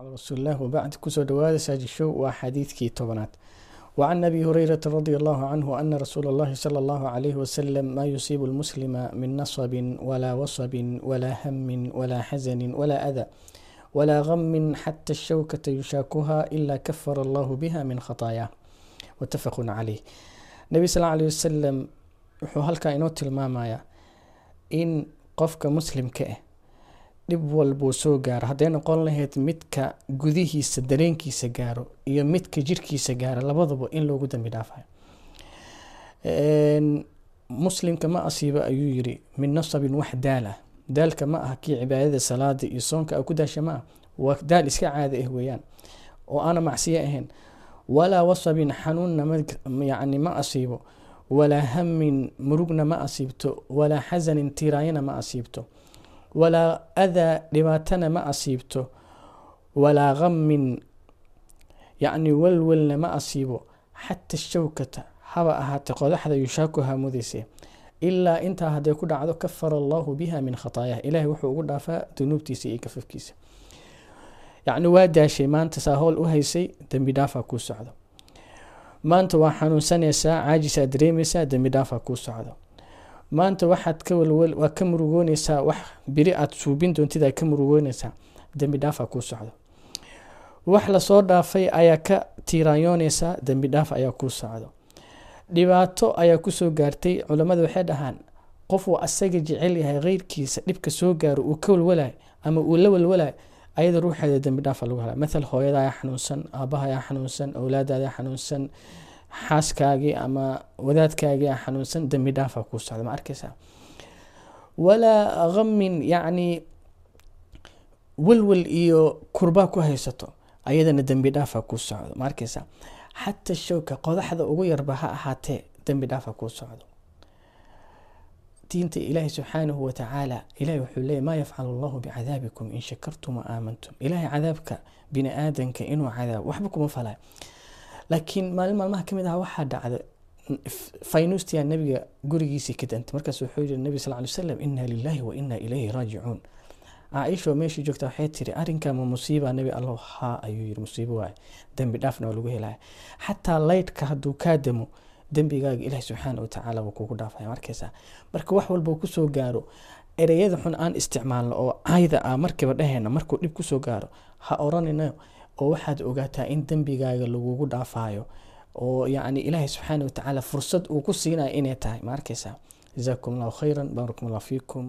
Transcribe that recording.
calaa rasuulilah wabacd ku soo dhawaada saajishow waa xadiidkii tobanaad wacan abi hurayrata radi allahu canhu ana rasuula allahi sala allahu calayhi wasalam maa yusiibu lmuslima min nasabin walaa wasabin walaa hamin walaa xasanin walaa ada walaa gamin xata ashawkata yushaakuha ilaa kafara allahu biha min khataaya mutafaqun caleyh nabi sal alay wasalam wuxuu halkaa inoo tilmaamayaa in qofka muslimka ah dhib walbuu soo gaaro. Hadday noqon lahayd midka gudihiisa dareenkiisa gaaro iyo midka jirkiisa gaaro labadaba in loogu dambi dhaafayo muslimka ma asiibo ayuu yiri min nasabin wax daal ah. Daalka ma aha kii cibaadada salaada iyo soonka a ku daasha ma ah waa daal iska caada ah weeyaan oo aana macsiyo ahayn. Walaa wasabin xanuunna yani ma asiibo. Walaa hamin murugna ma asiibto. Walaa xasanin tiraayana ma asiibto walaa adaa dhibaatana ma asiibto walaa gamin yacni walwalna ma asiibo xata shawkata haba ahaatee qodaxda yushaakuha mudayse ilaa intaa hadday ku dhacdo kafara allahu biha min khataayaha ilaahay wuxuu ugu dhaafaa dunuubtiisa iyo kafafkiisa. Yacni waa daashay maanta saa howl u haysay dembi dhaafaa kuu socdo. Maanta waa xanuunsanaysaa caajisaa dareemaysaa dembi dhaafaa kuu socdo maanta waxaad waa ka murugoonaysaa wax biri aad suubin doontid aad ka murugoonaysaa. Dembi dhaafaa kuu socdo. Wax la soo dhaafay ayaa ka tiiraanyoonaysaa dembi dhaaf ayaa kuu socdo. Dhibaato ayaa ku soo gaartay culammada waxay dhahaan qofuu asaga jecel yahay keyrkiisa dhibka soo gaaro uu ka walwalayo ama uu la walwalayo ayada ruuxeeda dembi dhaafa lagu helaa. Mathal hooyadayaa xanuunsan aabahayaa xanuunsan awlaadadaa xanuunsan xaaskaagii ama wadaadkaagii xanuunsan dembi dhaafa kuu socda ma arkaysaa? Walaa gamin yacni walwal iyo kurbaa ku haysato ayadana dembi dhaafa kuu socdo ma arkaysaa? Xataa showka qodaxda ugu yarba ha ahaatee dembi dhaafa kuu socdo. Diinta ilaahi subxaanahu watacaala ilahi wuxuu leeyay maa yafcalu allahu bicadaabikum in shakartum wa aamantum. Ilaahay cadaabka bini aadanka inuu cadaabo waxba kuma falayo laakiin maalin maalmaha ka mid ah waxaa dhacda faynustiya nabiga gurigiisii ka dantay. Markaas wuxuu yiri nabi sal ly slam inna lilahi wa inna ilayhi raajicuun. Caaisha oo meeshii joogta waxay tiri arrinkaa ma musiiba nabi allow haa ayuu yiri musiibo waaye dembi dhaafna waa lagu helaya xataa laydhka hadduu kaa damo dembigaaga ilaahi subxaana watacaala wuu kugu dhaafaya. Markaysaa marka wax walba ku soo gaaro ereyada xun aan isticmaalno oo cayda ah markiiba dhahayna markuu dhib ku soo gaaro ha oranino oo waxaad ogaataa in dembigaaga lagugu dhaafayo oo yacni ilaahi subxaana watacaala fursad uu ku siinayo inay tahay. Ma arkaysaa? Jazaakum allahu khayran baarakum allah fiikum